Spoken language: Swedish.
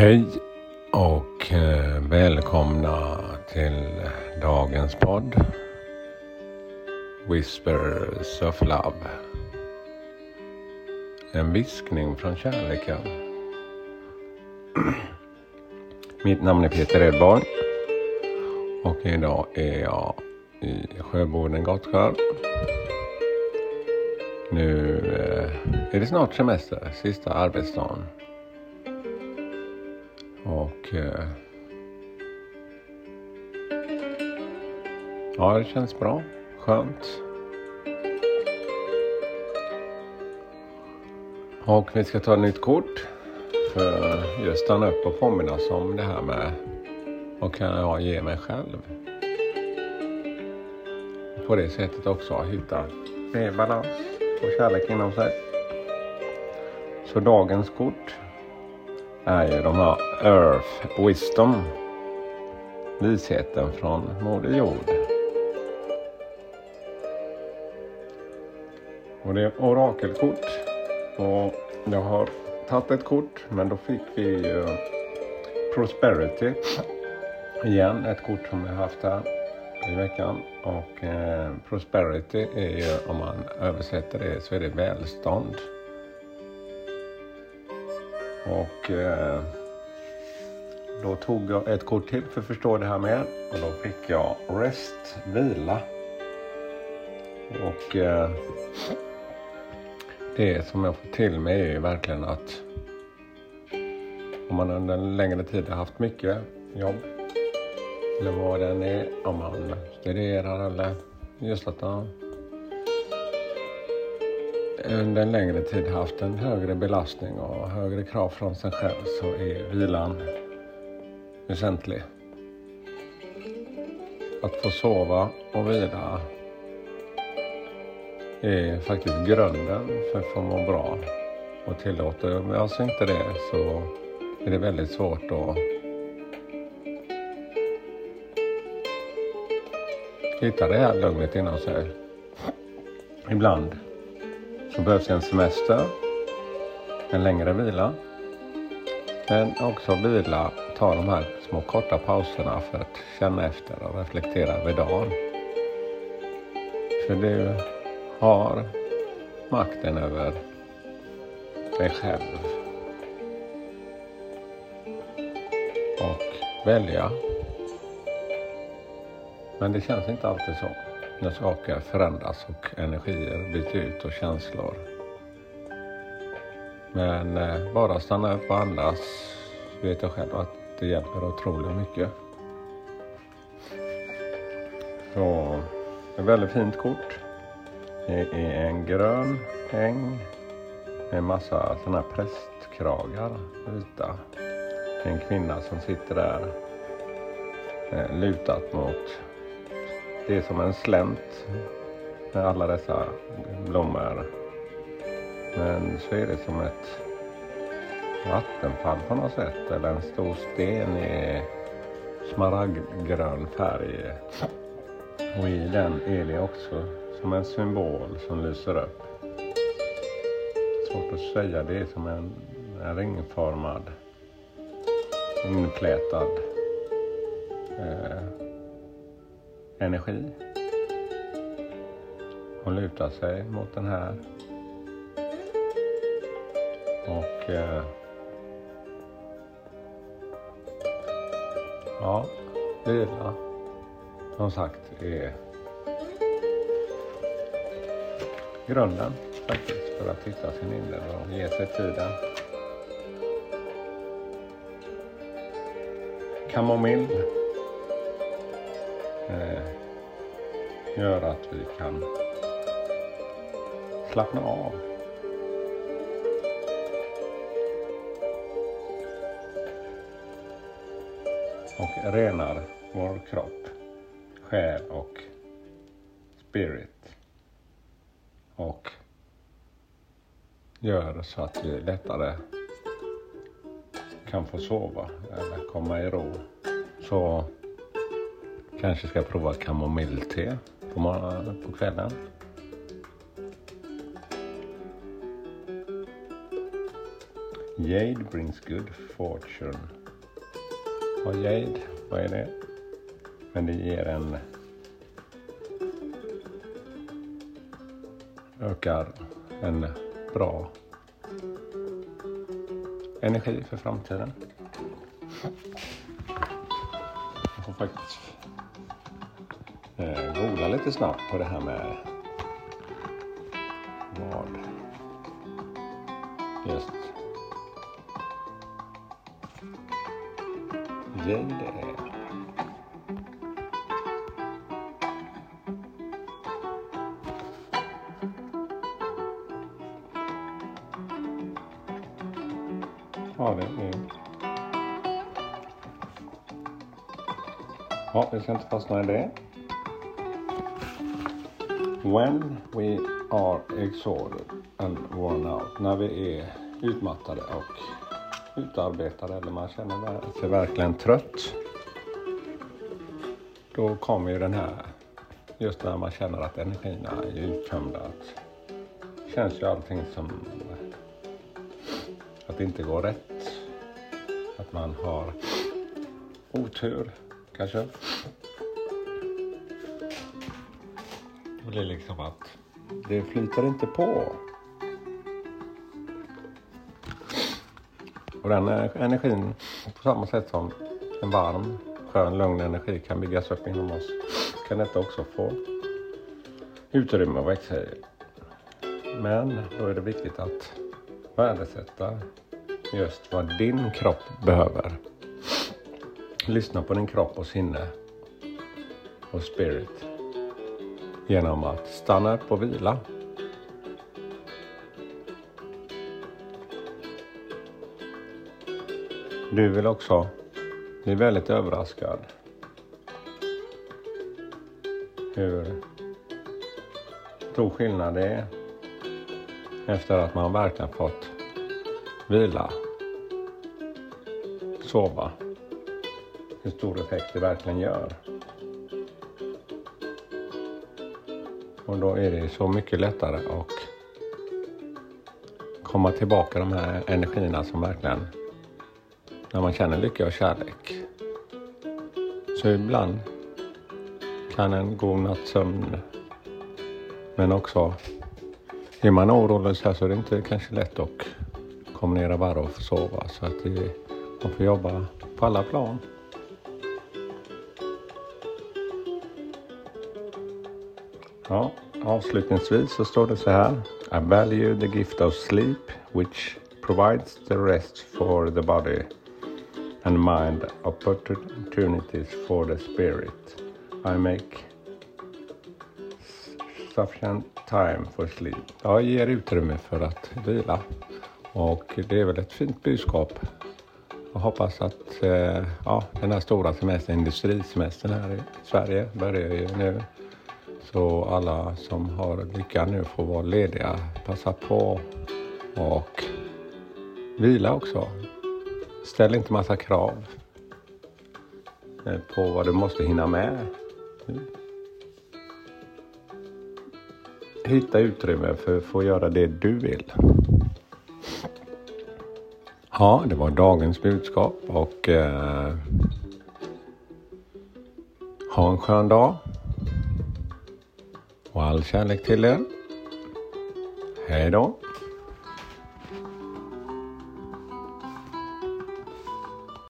Hej och eh, välkomna till dagens podd Whispers of Love. En viskning från kärleken. Mitt namn är Peter Edborg och idag är jag i Sjöboden Gottskär. Nu eh, är det snart semester, sista arbetsdagen. Ja, det känns bra. Skönt. Och vi ska ta ett nytt kort för just stanna upp och påminnas om det här med vad kan jag ge mig själv? På det sättet också hitta mer balans och kärlek inom sig. Så dagens kort är ju de här Earth Wisdom. Visheten från Moder Jord. Och det är orakelkort. Och jag har tagit ett kort men då fick vi ju Prosperity. Igen, ett kort som vi haft här i veckan. Och eh, Prosperity är ju om man översätter det så är det välstånd. Och eh, då tog jag ett kort till för att förstå det här mer. Och då fick jag Rest, vila. Och eh, det som jag får till mig är ju verkligen att om man under en längre tid har haft mycket jobb eller vad det än är, om man studerar eller just att man under en längre tid haft en högre belastning och högre krav från sig själv så är vilan väsentlig. Att få sova och vila är faktiskt grunden för att få må bra. Och tillåter vi oss inte det så är det väldigt svårt att hitta det här lugnet inom sig. Ibland så behövs en semester, en längre vila. Men också vila, ta de här små korta pauserna för att känna efter och reflektera över dagen. För du har makten över dig själv. Och välja. Men det känns inte alltid så när saker förändras och energier byts ut och känslor. Men eh, bara stanna upp och andas vet jag själv att det hjälper otroligt mycket. Så, ett väldigt fint kort. Det är en grön äng med massa sådana här prästkragar, vita. En kvinna som sitter där eh, lutat mot det är som en slänt med alla dessa blommor. Men så är det som ett vattenfall på något sätt eller en stor sten i smaragdgrön färg. Och i den är det också som en symbol som lyser upp. Svårt att säga, det är som en, en ringformad inflätad eh, energi. Hon lutar sig mot den här. Och eh, ja, vila som sagt är grunden faktiskt för att hitta sin inre och ge sig tiden. Kamomill eh, gör att vi kan slappna av. Och renar vår kropp, själ och spirit. Och gör så att vi lättare kan få sova eller komma i ro. Så Kanske ska prova kamomillte på, på kvällen. Jade brings good fortune. Och jade, vad är det? Men det ger en ökar en bra energi för framtiden. Jag får faktiskt Eh, googla lite snabbt på det här med vad just jade är. Ja, det är... Ja, vi ska inte fastna i det. When we are exhausted and worn out. När vi är utmattade och utarbetade eller man känner sig verkligen trött. Då kommer ju den här, just när man känner att energierna är uttömda. Att, känns ju allting som att det inte går rätt. Att man har otur kanske blir liksom att det flyter inte på. Och den eh, energin, på samma sätt som en varm, skön, lugn energi kan byggas upp inom oss, kan detta också få utrymme att växa i. Men då är det viktigt att värdesätta just vad din kropp behöver. Lyssna på din kropp och sinne och spirit genom att stanna upp och vila. Du vill också bli väldigt överraskad hur stor skillnad det är efter att man verkligen fått vila, sova. Hur stor effekt det verkligen gör. Och då är det så mycket lättare att komma tillbaka de här energierna som verkligen, när man känner lycka och kärlek. Så ibland kan en god natts sömn, men också är man orolig så, här så är det inte kanske lätt att kombinera varv och få sova. Så att det, man får jobba på alla plan. Ja, avslutningsvis så står det så här. I value the gift of sleep which provides the rest for the body and mind opportunities for the spirit. I make sufficient time for sleep. Jag ger utrymme för att vila. Och det är väl ett fint budskap. Jag hoppas att eh, ja, den här stora semestern, industrisemestern här i Sverige börjar ju nu. Så alla som har lyckan nu får vara lediga, passa på och vila också. Ställ inte massa krav eh, på vad du måste hinna med. Hitta utrymme för att få göra det du vill. Ja, det var dagens budskap och eh, ha en skön dag. Och all kärlek till er. Hej då.